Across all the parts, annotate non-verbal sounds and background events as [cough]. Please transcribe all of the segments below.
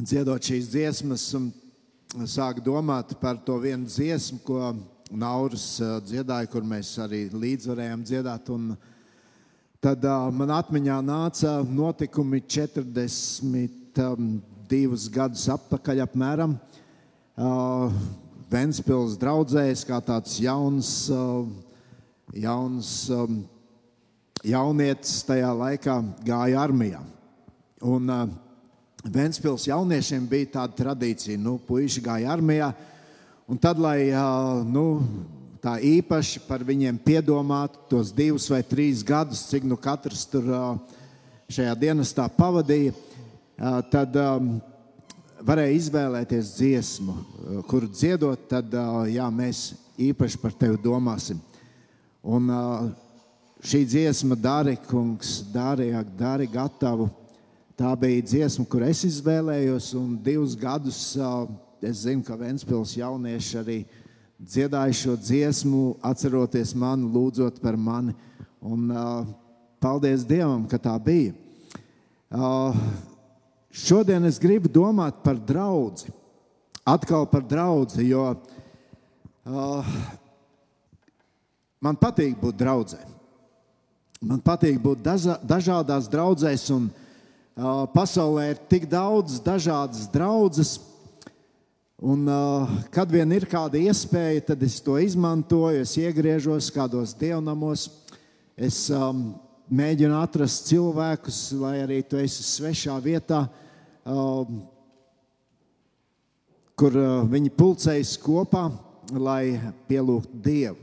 dziedot šīs dziesmas, sāku domāt par to vienu dziesmu, ko Nauris dziedāja, kur mēs arī līdz varējām dziedāt. Un tad uh, man atmiņā nāca notikumi 42 gadus atpakaļ apmēram. Ventspils draudzējas kā tāds jauns, jauns jaunietis tajā laikā gāja armijā. Un uh, Ventspils jauniešiem bija tāda tradīcija, nu, puiši gāja armijā, un tad, lai nu, tā īpaši par viņiem piedomātu tos divus vai trīs gadus, cik nu katrs tur šajā dienestā pavadīja, tad varēja izvēlēties dziesmu, kuru dziedot, tad jā, mēs īpaši par tevi domāsim. Un, šī dziesma, Dārija kungs, Dārija, Dārija gatavu Tā bija dziesma, kur es izvēlējos, un divus gadus es zinu, ka Vēnspils jaunieši arī dziedāja šo dziesmu, atceroties mani, lūdzot par mani. Un, uh, paldies Dievam, ka tā bija. Uh, šodien es gribu domāt par draugu. Atkal par draugu, jo uh, man patīk būt draudzē. Man patīk būt dažādās draudzēs, un Pasaulē ir tik daudz dažādas draudzes, un kad vien ir kāda iespēja, tad es to izmantoju. Es iegriežos kādos dievnamos, es um, mēģinu atrast cilvēkus, lai arī tu esi svešā vietā, um, kur uh, viņi pulcējas kopā, lai pielūgtu Dievu.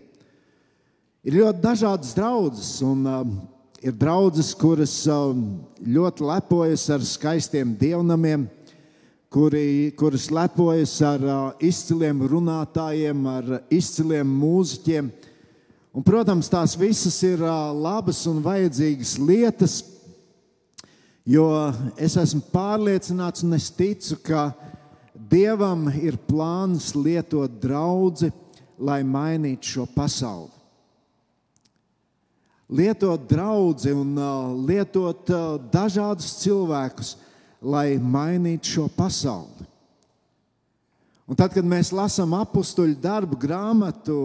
Ir ļoti dažādas draudzes, un um, ir draudzes, kuras um, ļoti lepojas ar skaistiem dievnamiem, kuri, kuras lepojas ar uh, izciliem runātājiem, ar izciliem mūziķiem. Un, protams, tās visas ir uh, labas un vajadzīgas lietas, jo es esmu pārliecināts un es ticu, ka Dievam ir plāns lietot draugu, lai mainītu šo pasauli lietot draugu un uh, lietot uh, dažādus cilvēkus, lai mainītu šo pasauli. Un tad, kad mēs lasām apakstuļu darbu grāmatu,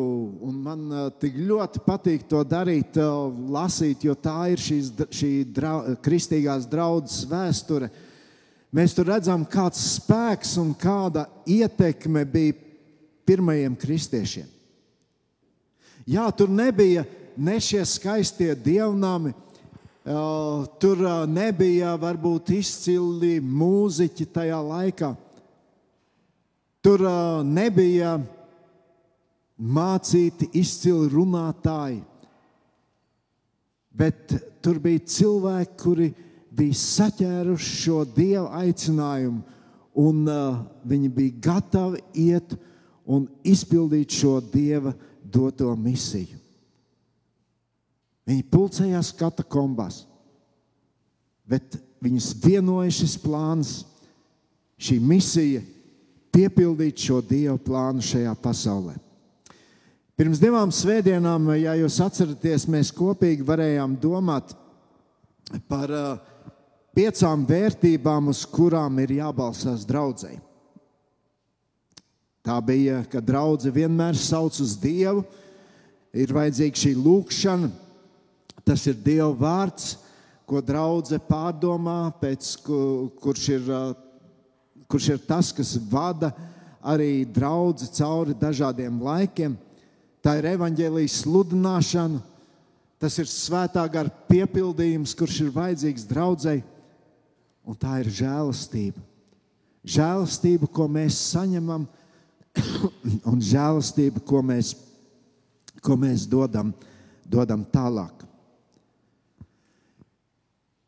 un man uh, tik ļoti patīk to darīt, uh, lasīt, jo tā ir šīs, šī dra, kristīgās draudzes vēsture, mēs tur redzam, kāds spēks un kāda ietekme bija pirmajiem kristiešiem. Jā, tur nebija ne šie skaistie dievnami. Tur nebija varbūt izcili mūziķi tajā laikā. Tur nebija mācīti izcili runātāji. Bet tur bija cilvēki, kuri bija saķēruši šo dievu aicinājumu, un uh, viņi bija gatavi iet un izpildīt šo dieva doto misiju. Viņi pulcējās katakombās, bet viņus vienoja šis plāns, šī misija piepildīt šo dievu plānu šajā pasaulē. Pirms divām svētdienām, ja jūs atceraties, mēs kopīgi varējām domāt par uh, piecām vērtībām, uz kurām ir jābalstās draudzēji. Tā bija, ka draudzene vienmēr sauc uz Dievu, ir vajadzīga šī lūkšana, Tas ir Dieva vārds, ko draudzene pārdomā, pēc, kurš, ir, kurš ir tas, kas vada arī draugu cauri dažādiem laikiem. Tā ir evaņģēlijas sludināšana, tas ir svētā gara piepildījums, kurš ir vajadzīgs draudzēji, un tā ir žēlastība. Žēlastība, ko mēs saņemam, [coughs] un žēlastība, ko mēs, ko mēs dodam, dodam tālāk.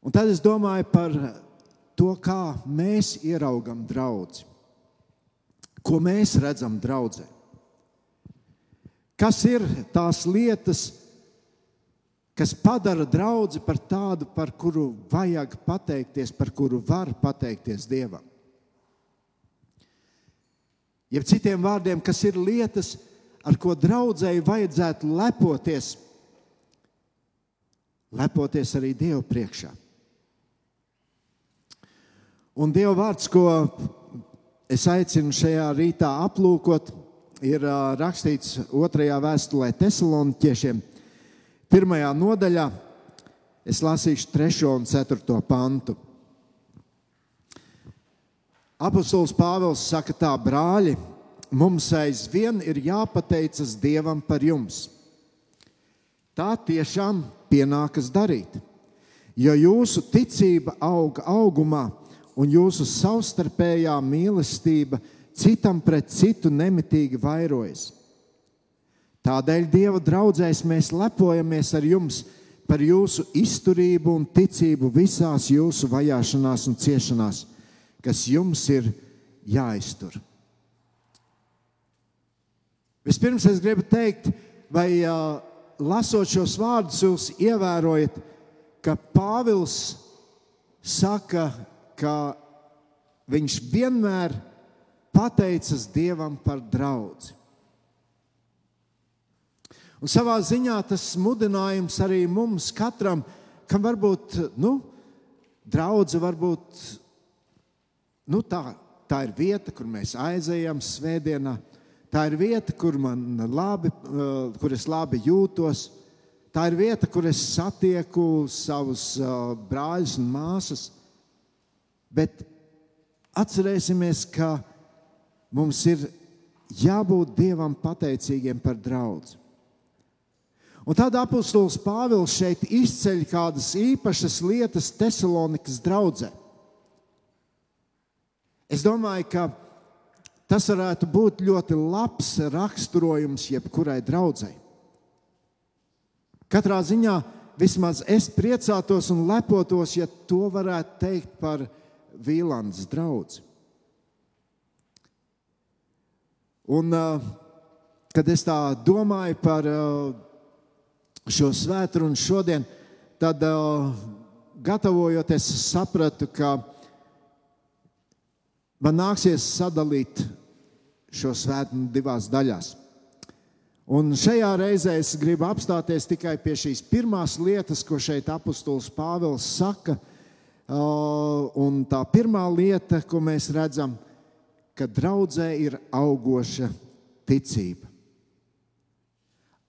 Un tad es domāju par to, kā mēs ieraugam draugu, ko mēs redzam draudzē. Kas ir tās lietas, kas padara draugu par tādu, par kuru vajag pateikties, par kuru var pateikties Dievam? Jeb citiem vārdiem, kas ir lietas, ar ko draudzēji vajadzētu lepoties, lepoties arī Dievu priekšā. Un Dieva vārds, ko es aicinu šajā rītā aplūkot, ir rakstīts otrajā vēstulē Thessaloniķiešiem, pirmajā nodaļā. Es lasīšu 3 un 4 pantu. Apostols Pāvils saka, tā brāļi, mums aizvien ir jāpateicas Dievam par jums. Tā tiešām pienākas darīt, jo jūsu ticība auga augumā un jūsu savstarpējā mīlestība citam pret citu nemitīgi vairojas. Tādēļ Dieva draugzēs mēs lepojamies ar jums par jūsu izturību un ticību visās jūsu vajāšanās un ciešanās, kas jums ir jāiztur. Vispirms es gribu teikt, vai uh, lasot šos vārdus, jūs ievērojat, ka Pāvils saka, ka viņš vienmēr pateicas Dievam par draugu. Un savā ziņā tas mudinājums arī mums katram, kam varbūt nu, draudzene, varbūt nu, tā, tā ir vieta, kur mēs aizejam svētdienā. Tā ir vieta, kur, labi, uh, kur es labi jūtos. Tā ir vieta, kur es satieku savus uh, brāļus un māsas. Bet atcerēsimies, ka mums ir jābūt Dievam pateicīgiem par draugu. Un tad apustulis Pāvils šeit izceļ kādas īpašas lietas Thessalonikas draudzē. Es domāju, ka tas varētu būt ļoti labs raksturojums jebkurai draudzēji. Katrā ziņā vismaz es priecātos un lepotos, ja to varētu teikt par Vīlandes draugu. Un, kad es tā domāju par šo svētdienu šodien, tad gatavojoties, sapratu, ka man nāksies sadalīt šo svētdienu divās daļās. Un šajā reizē es gribu apstāties tikai pie šīs pirmās lietas, ko šeit apustulis Pāvils saka. Uh, un tā pirmā lieta, ko mēs redzam, ka draudzē ir augoša ticība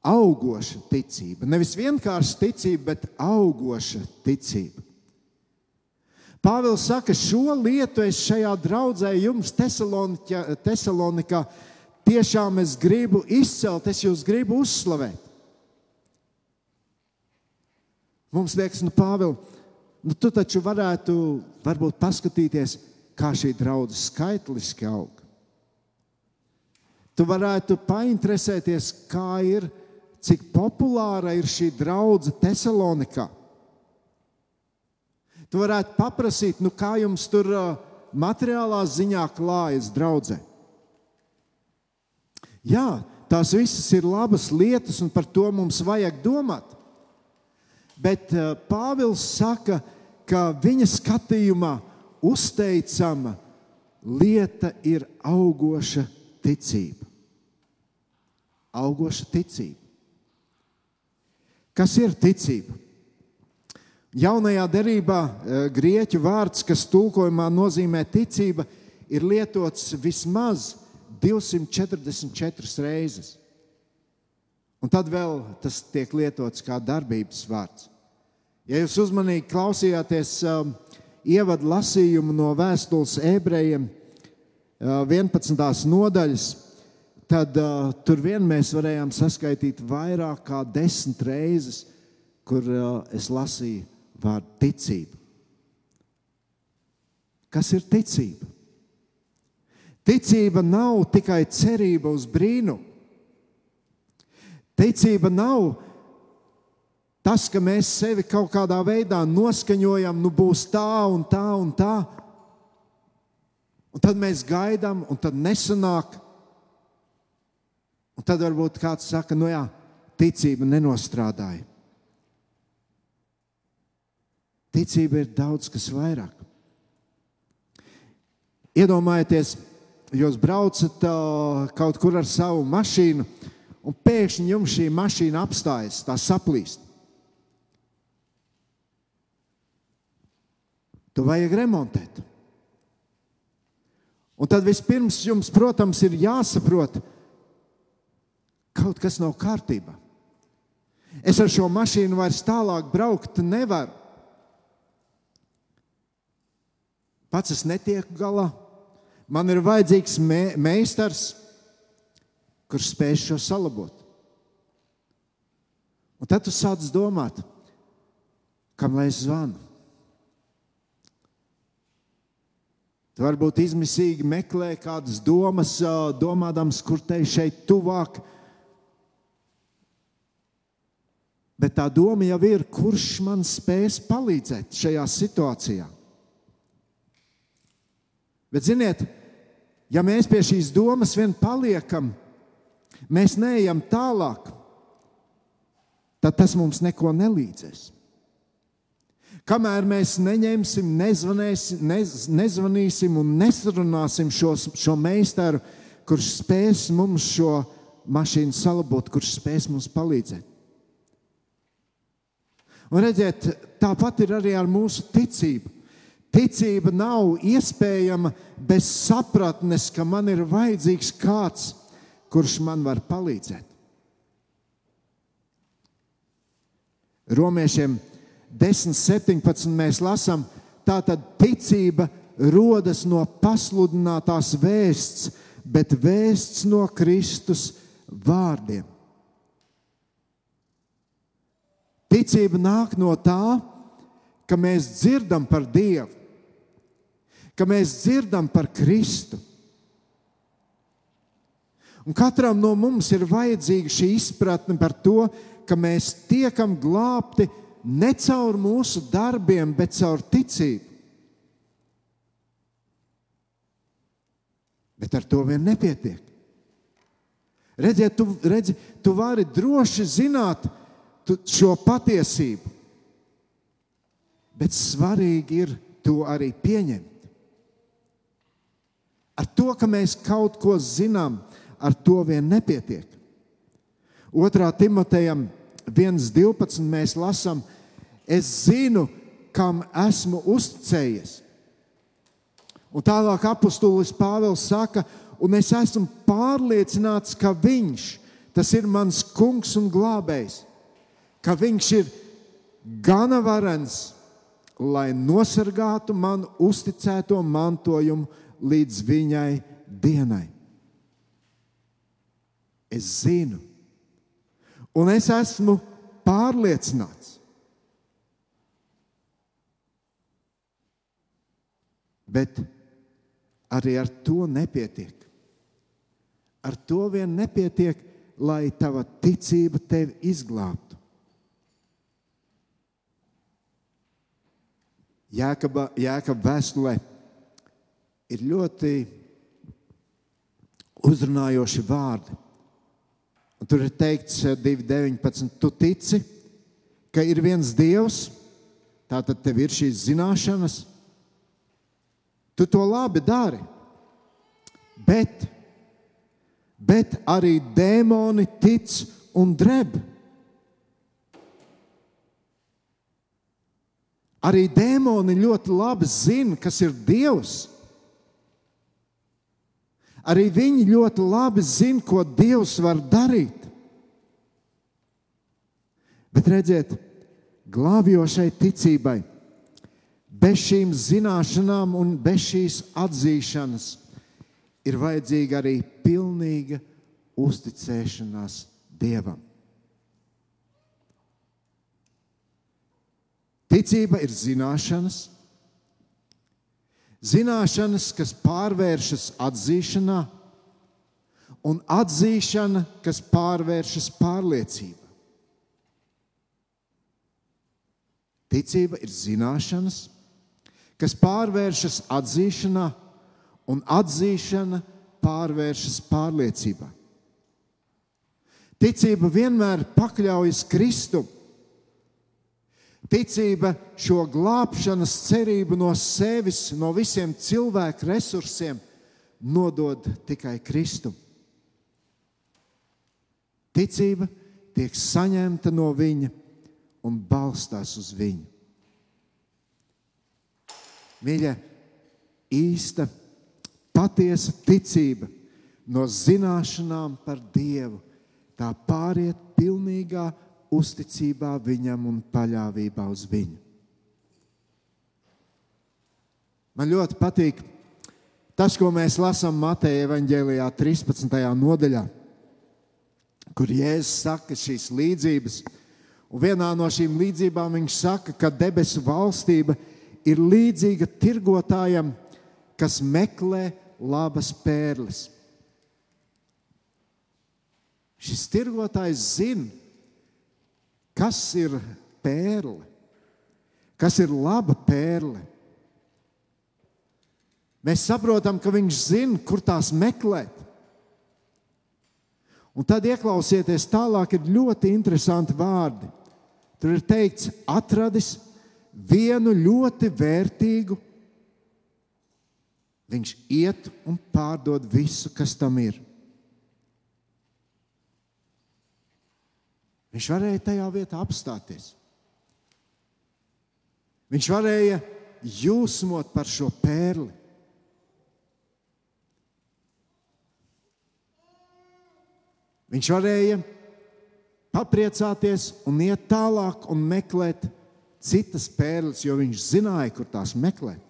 augoša ticība. Nevis vienkārši ticība, bet augoša ticība. Pāvils saka, šo lietu es šajā draudzē jums Thessalonikā tiešām es gribu izcelt, es jūs gribu uzslavēt. Mums liekas, nu, Pāvils, nu, tu taču varētu varbūt paskatīties, kā šī draudzene skaitliski aug. Tu varētu painteresēties, kā ir cik populāra ir šī draudzene Thessalonikā. Tu varētu paprasīt, nu kā jums tur uh, materiālā ziņā klājas draudzē. Jā, tās visas ir labas lietas, un par to mums vajag domāt. Bet uh, Pāvils saka, ka viņa skatījumā uzteicama lieta ir augoša ticība. Augoša ticība. Kas ir ticība? Jaunajā derībā eh, grieķu vārds, kas tulkojumā nozīmē ticība, ir lietots vismaz 244 reizes. Un tad vēl tas tiek lietots kā darbības vārds. Ja jūs uzmanīgi klausījāties um, ievadu lasījumu no vēstules ebrejiem, uh, 11. nodaļas, tad uh, tur vien mēs varējām saskaitīt vairāk kā desmit reizes, kur uh, es lasīju vārdu ticība. Kas ir ticība? Ticība nav tikai cerība uz brīnumu. Ticība nav tas, ka mēs sevi kaut kādā veidā noskaņojam, nu būs tā un tā un tā. Un tad mēs gaidām, un tad nesanāk. Un tad varbūt kāds saka, nu jā, ticība nenostrādāja. Ticība ir daudz kas vairāk. Iedomājieties, jūs braucat kaut kur ar savu mašīnu, un pēkšņi jums šī mašīna apstājas, tā saplīst. Tu vajag remontēt. Un tad vispirms jums, protams, ir jāsaprot, kaut kas nav kārtībā. Es ar šo mašīnu vairs tālāk braukt nevaru. Pats es netieku galā. Man ir vajadzīgs me meistars, kurš spēj šo salabot. Un tad tu sāc domāt, kam lai es zvanu. Tu varbūt izmisīgi meklē kādas domas, domādams, kur te šeit tuvāk. Bet tā doma jau ir, kurš man spēs palīdzēt šajā situācijā. Bet, ziniet, ja mēs pie šīs domas vien paliekam, mēs neejam tālāk, tad tas mums neko nelīdzēs. Kamēr mēs neņemsim, nez, nezvanīsim un nesarunāsim šo, šo meistaru, kurš spēs mums šo mašīnu salabot, kurš spēs mums palīdzēt. Un redziet, tāpat ir arī ar mūsu ticību. Ticība nav iespējama bez sapratnes, ka man ir vajadzīgs kāds, kurš man var palīdzēt. Romiešiem 10, 17 mēs lasām, tā tad ticība rodas no pasludinātās vēsts, bet vēsts no Kristus vārdiem. Ticība nāk no tā, ka mēs dzirdam par Dievu, ka mēs dzirdam par Kristu. Un katram no mums ir vajadzīga šī izpratne par to, ka mēs tiekam glābti ne caur mūsu darbiem, bet caur ticību. Bet ar to vien nepietiek. Redziet, tu, redzi, tu vari droši zināt šo patiesību, bet svarīgi ir to arī pieņemt. Ar to, ka mēs kaut ko zinām, ar to vien nepietiek. Otrā Timotejam 1.12. mēs lasām, es zinu, kam esmu uzticējies. Un tālāk apustulis Pāvils saka, un es esmu pārliecināts, ka viņš, tas ir mans kungs un glābējs, ka viņš ir gana varens, lai nosargātu man uzticēto mantojumu līdz viņai dienai. Es zinu, un es esmu pārliecināts. Bet arī ar to nepietiek. Ar to vien nepietiek, lai tava ticība tevi izglābtu. Jēkaba, Jēkaba vēstulē ir ļoti uzrunājoši vārdi. Un tur ir teikts, 2,19. Eh, tu tici, ka ir viens Dievs, tātad tev ir šīs zināšanas, tu to labi dari. Bet, bet arī dēmoni tic un dreb. Arī dēmoni ļoti labi zina, kas ir Dievs. Arī viņi ļoti labi zina, ko Dievs var darīt. Bet redziet, glābjošai ticībai, bez šīm zināšanām un bez šīs atzīšanas, ir vajadzīga arī pilnīga uzticēšanās Dievam. Ticība ir zināšanas, Zināšanas, kas pārvēršas atzīšanā, un atzīšana, kas pārvēršas pārliecībā. Ticība ir zināšanas, kas pārvēršas atzīšanā, un atzīšana pārvēršas pārliecībā. Ticība vienmēr pakļaujas Kristum Ticība šo glābšanas cerību no sevis, no visiem cilvēku resursiem, nodod tikai Kristum. Ticība tiek saņemta no Viņa un balstās uz Viņu. Mīļa, īsta patiesa ticība no zināšanām par Dievu, tā pāriet pilnīgā uzticībā viņam un paļāvībā uz viņu. Man ļoti patīk tas, ko mēs lasām Mateja evanģēlijā 13. nodaļā, kur Jēzus saka šīs līdzības. Un vienā no šīm līdzībām viņš saka, ka debesu valstība ir līdzīga tirgotājam, kas meklē labas pērles. Šis tirgotājs zina, kas ir pērle, kas ir laba pērle. Mēs saprotam, ka viņš zina, kur tās meklēt. Un tad ieklausieties, tālāk ir ļoti interesanti vārdi. Tur ir teikts, atradis vienu ļoti vērtīgu. Viņš iet un pārdod visu, kas tam ir. Viņš varēja tajā vietā apstāties. Viņš varēja jūsmot par šo pērli. Viņš varēja papriecāties un iet tālāk un meklēt citas pērles, jo viņš zināja, kur tās meklēt.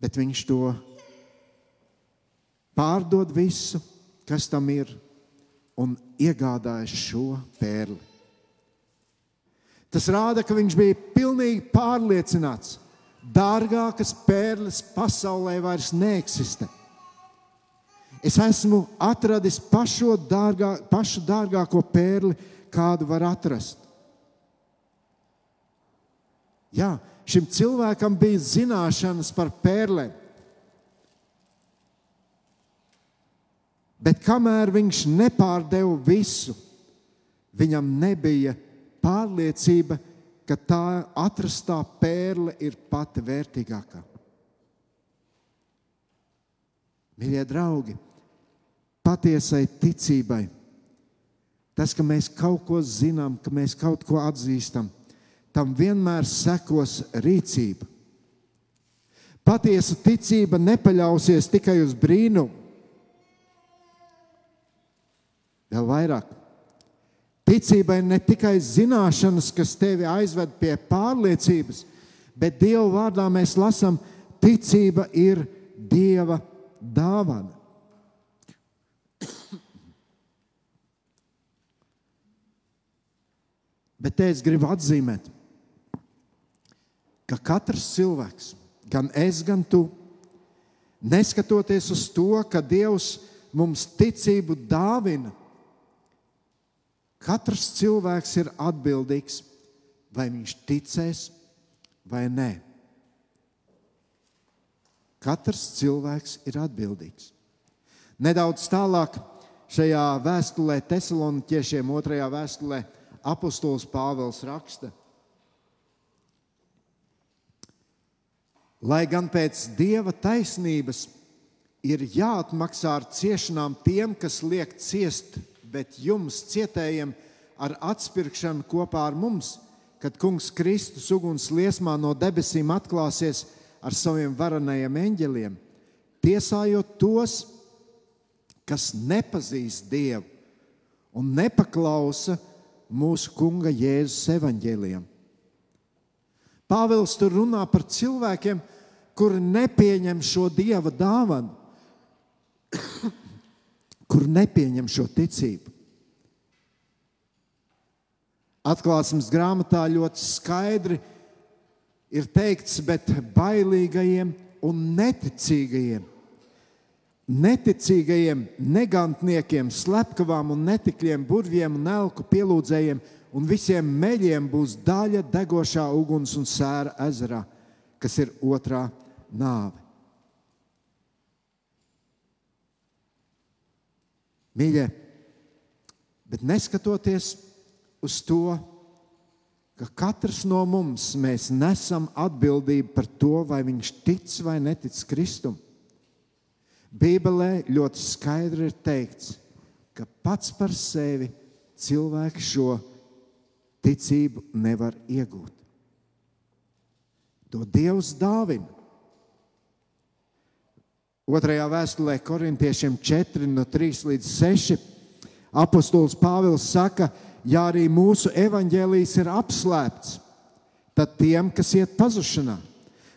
Bet viņš to pārdod visu, kas tam ir un iegādājas šo pērli. Tas rāda, ka viņš bija pilnīgi pārliecināts, ka dārgākas pērles pasaulē vairs neeksistē. Es esmu atradis pašu, dārgā, pašu dārgāko pērli, kādu var atrast. Jā, šim cilvēkam bija zināšanas par pērlēm. Bet kamēr viņš nepārdeva visu, viņam nebija pārliecība, ka tā atrastā pērle ir pati vērtīgākā. Mīļie draugi, patiesai ticībai, tas, ka mēs kaut ko zinām, ka mēs kaut ko atzīstam, tam vienmēr sekos rīcība. Patiesa ticība nepaļausies tikai uz brīnumu Vēl vairāk. Ticībai ne tikai zināšanas, kas tevi aizved pie pārliecības, bet Dieva vārdā mēs lasām, ticība ir Dieva dāvana. Bet es gribu atzīmēt, ka katrs cilvēks, gan es, gan tu, neskatoties uz to, ka Dievs mums ticību dāvina, Katrs cilvēks ir atbildīgs, vai viņš ticēs vai nē. Katrs cilvēks ir atbildīgs. Nedaudz tālāk šajā vēstulē, Thessaloniķiešiem, otrajā vēstulē, apustulis Pāvils raksta. Lai gan pēc dieva taisnības ir jāatmaksā ar ciešanām tiem, kas liek ciest bet jums, cietējiem, ar atspirkšanu kopā ar mums, kad Kungs Kristus uguns liesmā no debesīm atklāsies ar saviem varenajiem eņģeļiem, tiesājot tos, kas nepazīst Dievu un nepaklausa mūsu Kunga Jēzus evaņģēliem. Pāvils tur runā par cilvēkiem, kuri nepieņem šo dieva dāvanu [coughs] kur nepieņem šo ticību. Atklāsmes grāmatā ļoti skaidri ir teikts, bet bailīgajiem un neticīgajiem, neticīgajiem negantniekiem, slepkavām un netikļiem, burviem un elku pielūdzējiem un visiem meļiem būs daļa degošā uguns un sēra ezerā, kas ir otrā nāve. Mīļie, bet neskatoties uz to, ka katrs no mums nesam atbildību par to, vai viņš tic vai netic Kristum. Bībelē ļoti skaidri ir teikts, ka pats par sevi cilvēks šo ticību nevar iegūt. To Dievs dāvina Otrajā vēstulē korintiešiem 4, no 3 līdz 6. Apostols Pāvils saka, ja arī mūsu evaņģēlijs ir apslēpts, tad tiem, kas iet pazušanā,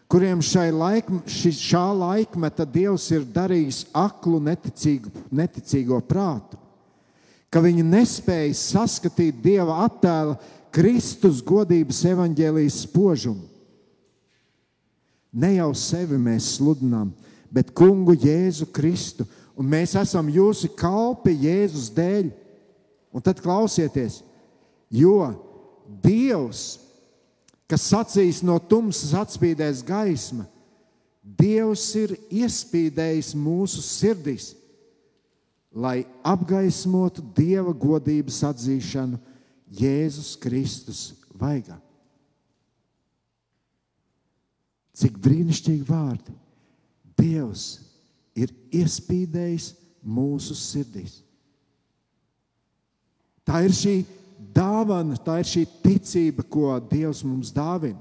kuriem laik, ši, šā laikmeta Dievs ir darījis aklu neticīgu, neticīgo prātu, ka viņi nespēja saskatīt Dieva attēla Kristus godības evaņģēlijas spožumu. Ne jau sevi mēs sludinām, bet Kungu Jēzu Kristu, un mēs esam jūsu kalpi Jēzus dēļ. Un tad klausieties, jo Dievs kas sacīs no tumsas atspīdēs gaisma, Dievs ir iespīdējis mūsu sirdīs, lai apgaismotu Dieva godības atzīšanu Jēzus Kristus vaigā. Cik brīnišķīgi vārdi! Dievs ir iespīdējis mūsu sirdīs. Tā ir šī dāvana, tā ir šī ticība, ko Dievs mums dāvina.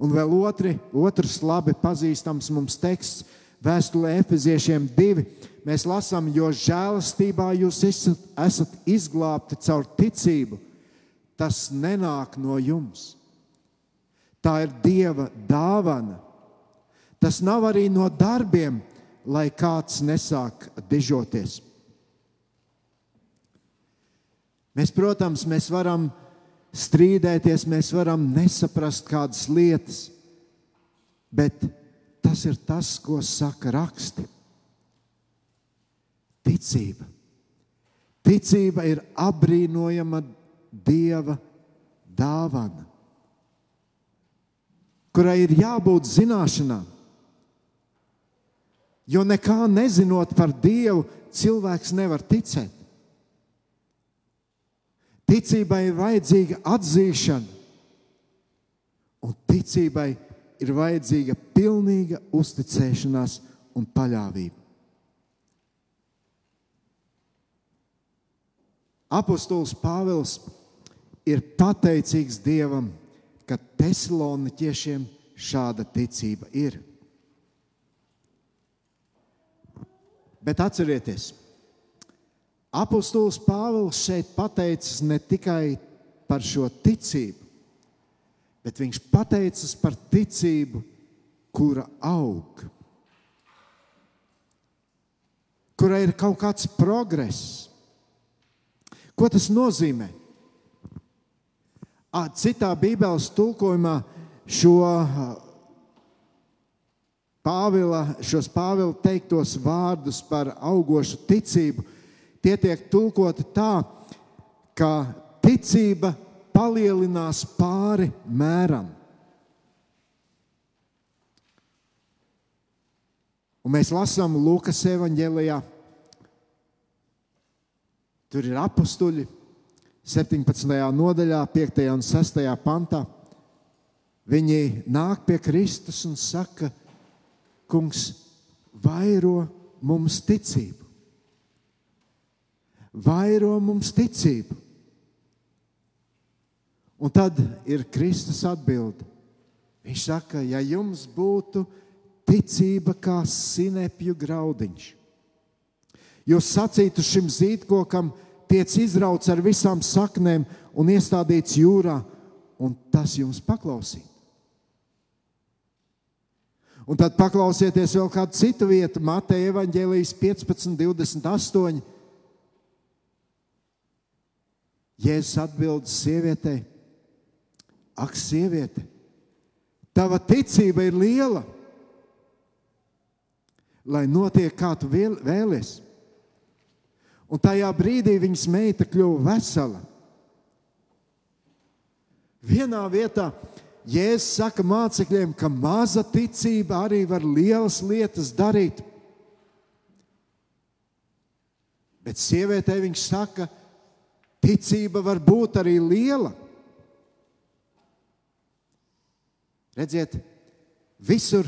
Un vēl otri, otrs labi pazīstams mums teksts, vēstulē Efeziešiem 2. Mēs lasām, jo žēlastībā jūs esat, izglābti caur ticību. Tas nenāk no jums. Tā ir Dieva dāvana. Tas nav arī no darbiem, lai kāds nesāk dižoties. Mēs, protams, mēs varam strīdēties, mēs varam nesaprast kādas lietas, bet tas ir tas, ko saka raksti. Ticība. Ticība ir apbrīnojama Dieva dāvana, kurai ir jābūt zināšanām. Jo nekā nezinot par Dievu, cilvēks nevar ticēt. Ticībai ir vajadzīga atzīšana, un ticībai ir vajadzīga pilnīga uzticēšanās un paļāvība. Apostols Pāvils ir pateicīgs Dievam, ka Tesaloniķiešiem šāda ticība ir. Bet atcerieties, Apostols Pāvils šeit pateicis ne tikai par šo ticību, bet viņš pateicis par ticību, kura aug, kurai ir kaut kāds progress. Ko tas nozīmē? Citā Bībeles tulkojumā šo Pāvila, šos Pāvila teiktos vārdus par augošu ticību Tie tiek tulkoti tā, ka ticība palielinās pāri mēram. Un mēs lasām Lukas evanģēlijā. Tur ir apstuļi 17. nodaļā, 5. un 6. pantā. Viņi nāk pie Kristus un saka, Kungs, vairo mums ticību vairo mums ticību. Un tad ir Kristus atbilde. Viņš saka, ja jums būtu ticība kā sinepju graudiņš, jūs sacītu šim zīdkokam, tiec izrauts ar visām saknēm un iestādīts jūrā, un tas jums paklausītu. Un tad paklausieties vēl kādu citu vietu, Mateja Evangelijas 15, 28. Jēzus atbild sievietei: Ak, sieviete, tava ticība ir liela, lai notiek kā tu vēlies. Un tajā brīdī viņas meita kļuva vesela. Vienā vietā Jēzus saka mācekļiem, ka maza ticība arī var lielas lietas darīt. Bet sievietei viņš saka, ka Ticība var būt arī liela. Redziet, visur,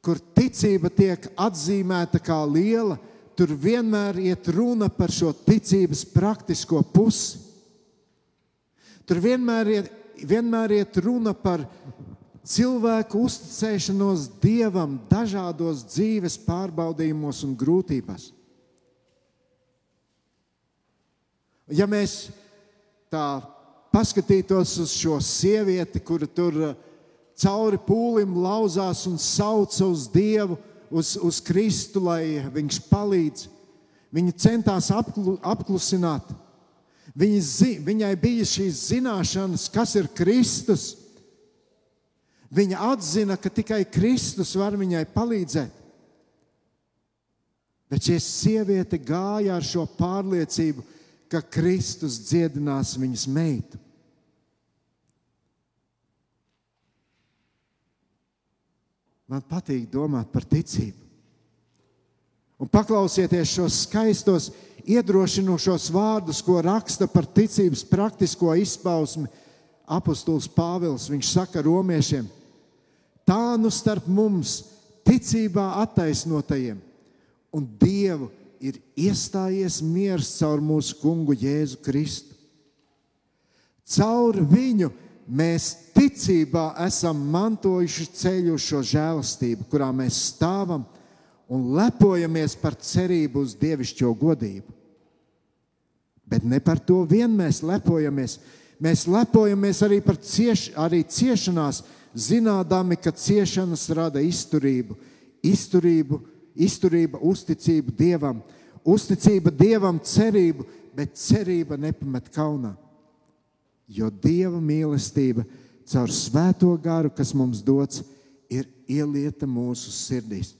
kur ticība tiek atzīmēta kā liela, tur vienmēr iet runa par šo ticības praktisko pusi. Tur vienmēr iet, vienmēr iet runa par cilvēku uzticēšanos Dievam dažādos dzīves pārbaudījumos un grūtībās. Ja mēs tā paskatītos uz šo sievieti, kura tur uh, cauri pūlim lauzās un sauca uz Dievu, uz, uz Kristu, lai viņš palīdz, viņa centās apklu, apklusināt. Viņa, zi, viņai bija šīs zināšanas, kas ir Kristus. Viņa atzina, ka tikai Kristus var viņai palīdzēt. Bet šī sieviete gāja ar šo pārliecību, ka Kristus dziedinās viņas meitu. Man patīk domāt par ticību. Un paklausieties šos skaistos, iedrošinošos vārdus, ko raksta par ticības praktisko izpausmi apustulis Pāvils. Viņš saka romiešiem, tā nu starp mums ticībā attaisnotajiem un Dievu ir iestājies miers caur mūsu kungu Jēzu Kristu. Caur viņu mēs ticībā esam mantojuši ceļu šo žēlastību, kurā mēs stāvam un lepojamies par cerību uz dievišķo godību. Bet ne par to vien mēs lepojamies. Mēs lepojamies arī par cieš, arī ciešanās, zinādami, ka ciešanas rada izturību, izturību izturība, uzticība Dievam, uzticība Dievam, cerība, bet cerība nepamet kaunā. Jo Dieva mīlestība caur svēto garu, kas mums dots, ir ielieta mūsu sirdīs.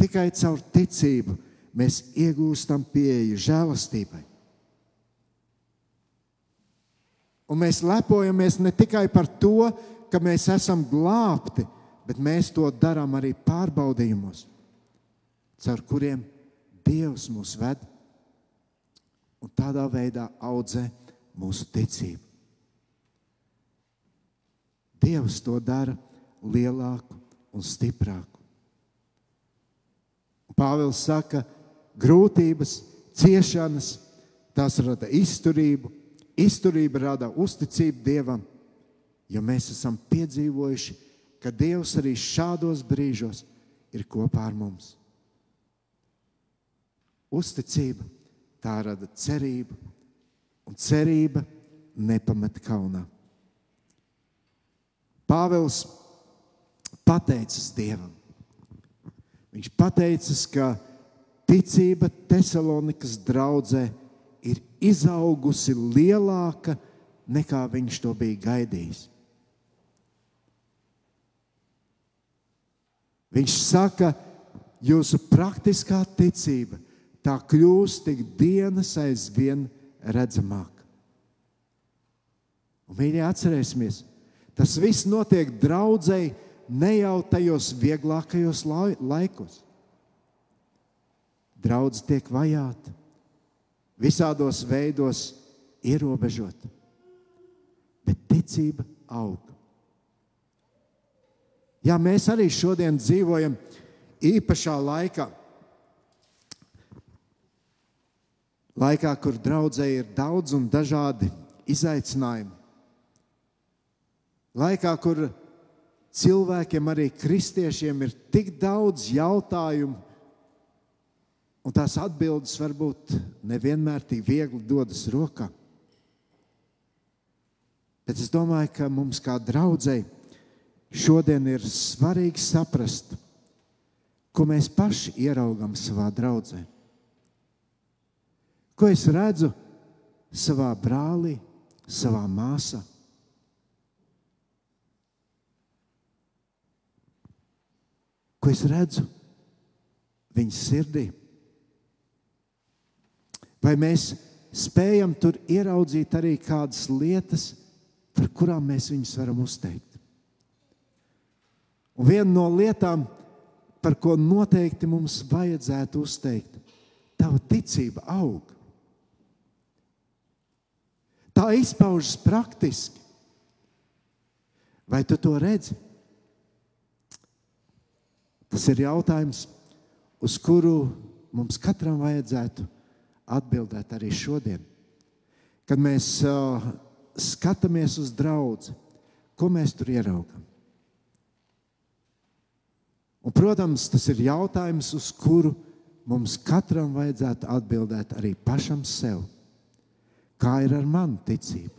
Tikai caur ticību mēs iegūstam pieeju žēlastībai. Un mēs lepojamies ne tikai par to, ka mēs esam glābti, bet mēs to darām arī pārbaudījumos, caur kuriem Dievs mūs ved un tādā veidā audzē mūsu ticību. Dievs to dara lielāku un stiprāku. Pāvils saka, grūtības, ciešanas, tās rada izturību, izturība rada uzticību Dievam, jo mēs esam piedzīvojuši ka Dievs arī šādos brīžos ir kopā ar mums. Uzticība tā rada cerību, un cerība nepamet kaunā. Pāvils pateicas Dievam. Viņš pateicas, ka ticība Thessalonikas draudzē ir izaugusi lielāka nekā viņš to bija gaidījis. Viņš saka, jūsu praktiskā ticība tā kļūst tik dienas aizvien redzamāka. Un viņi atcerēsimies, tas viss notiek draudzēji ne jau tajos vieglākajos laikos. Draudz tiek vajāta, visādos veidos ierobežota, bet ticība aug. Jā, mēs arī šodien dzīvojam īpašā laikā. Laikā, kur draudzē ir daudz un dažādi izaicinājumi. Laikā, kur cilvēkiem, arī kristiešiem, ir tik daudz jautājumu, un tās atbildes varbūt nevienmēr tik viegli dodas rokā. Bet es domāju, ka mums kā draudzēji Šodien ir svarīgi saprast, ko mēs paši ieraugām savā draudzē. Ko es redzu savā brālī, savā māsā? Ko es redzu viņa sirdī? Vai mēs spējam tur ieraudzīt arī kādas lietas, par kurām mēs viņus varam uzteikt? Un viena no lietām, par ko noteikti mums vajadzētu uzteikt, tava ticība aug. Tā izpaužas praktiski. Vai tu to redzi? Tas ir jautājums, uz kuru mums katram vajadzētu atbildēt arī šodien. Kad mēs uh, skatāmies uz draugu, Ko mēs tur ieraugām? Un, protams, tas ir jautājums, uz kuru mums katram vajadzētu atbildēt arī pašam sev. Kā ir ar manu ticību?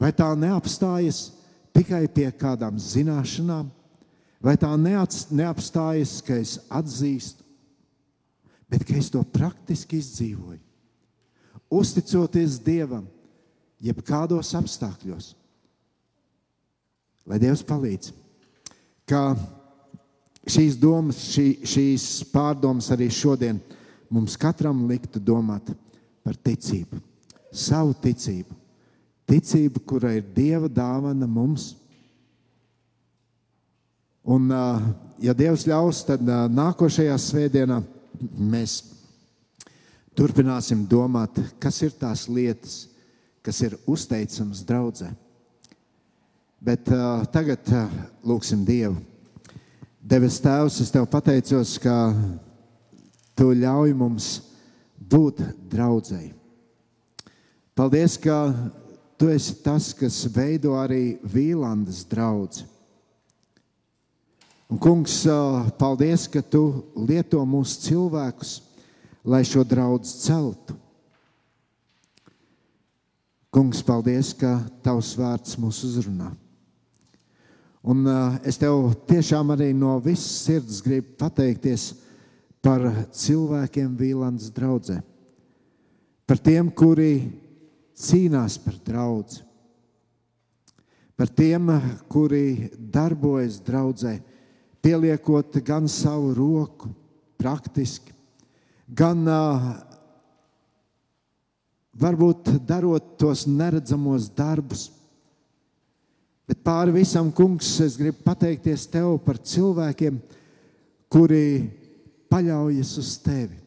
Vai tā neapstājas tikai pie kādām zināšanām, vai tā neapstājas, ka es atzīstu, bet ka es to praktiski izdzīvoju, uzticoties Dievam, jebkādos apstākļos. Lai Dievs palīdz! Ka šīs domas, šī, šīs pārdomas arī šodien mums katram liktu domāt par ticību, savu ticību. Ticība, kura ir Dieva dāvana mums. Un, ja Dievs ļaus, tad nākošajā svētdienā mēs turpināsim domāt, kas ir tās lietas, kas ir uzteicamas draudzē. Bet uh, tagad uh, lūgsim Dievu. Devis Tēvs, es tev pateicos, ka tu ļauj mums būt draudzēji. Paldies, ka tu esi tas, kas veido arī Vīlandes draugu. Un, kungs, paldies, ka tu lieto mūsu cilvēkus, lai šo draugu celtu. Kungs, paldies, ka tavs vārds mūs uzrunā. Un uh, es tev tiešām arī no visas sirds gribu pateikties par cilvēkiem Vīlandes draudzē. Par tiem, kuri cīnās par draugu. Par tiem, kuri darbojas draudzē, pieliekot gan savu roku, praktiski, gan uh, varbūt darot tos neredzamos darbus Bet pāri visam, kungs, es gribu pateikties tev par cilvēkiem, kuri paļaujas uz tevi.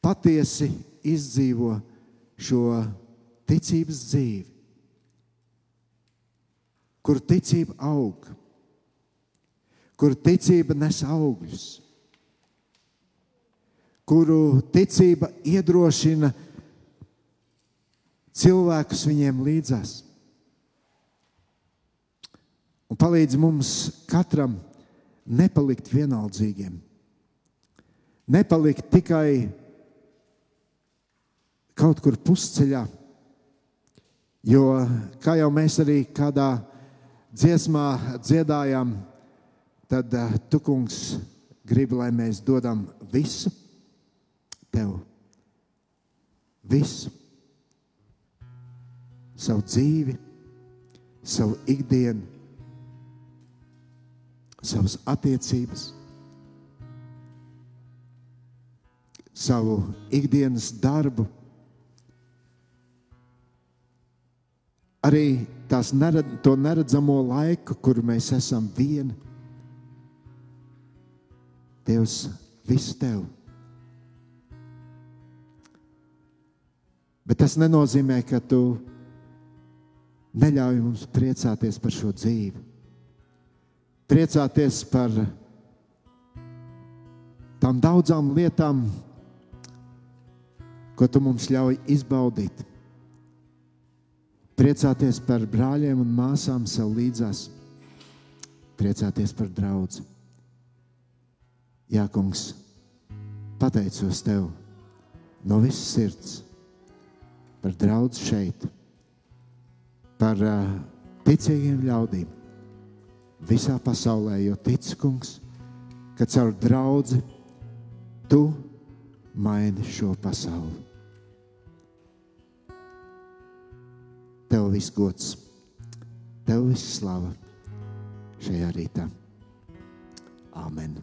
Patiesi izdzīvo šo ticības dzīvi, kur ticība aug, kur ticība nes augļus, kuru ticība iedrošina cilvēkus viņiem līdzās un palīdz mums katram nepalikt vienaldzīgiem. Nepalikt tikai kaut kur pusceļā, jo, kā jau mēs arī kādā dziesmā dziedājām, tad uh, tu, kungs, gribi, lai mēs dodam visu tev. Visu. Savu dzīvi, savu ikdienu, savas attiecības, savu ikdienas darbu, arī tās nered, to neredzamo laiku, kur mēs esam vieni. Dievs, viss tev. Bet tas nenozīmē, ka tu neļauj mums priecāties par šo dzīvi priecāties par tām daudzām lietām, ko tu mums ļauj izbaudīt. Priecāties par brāļiem un māsām sev līdzās, priecāties par draugu. Jā, kungs, pateicos tev no visas sirds par draugu šeit, par uh, ticīgiem ļaudīm visā pasaulē, jo tic, kungs, ka caur draugu tu maini šo pasauli. Tev viss gods, tev viss slava šajā rītā. Amen.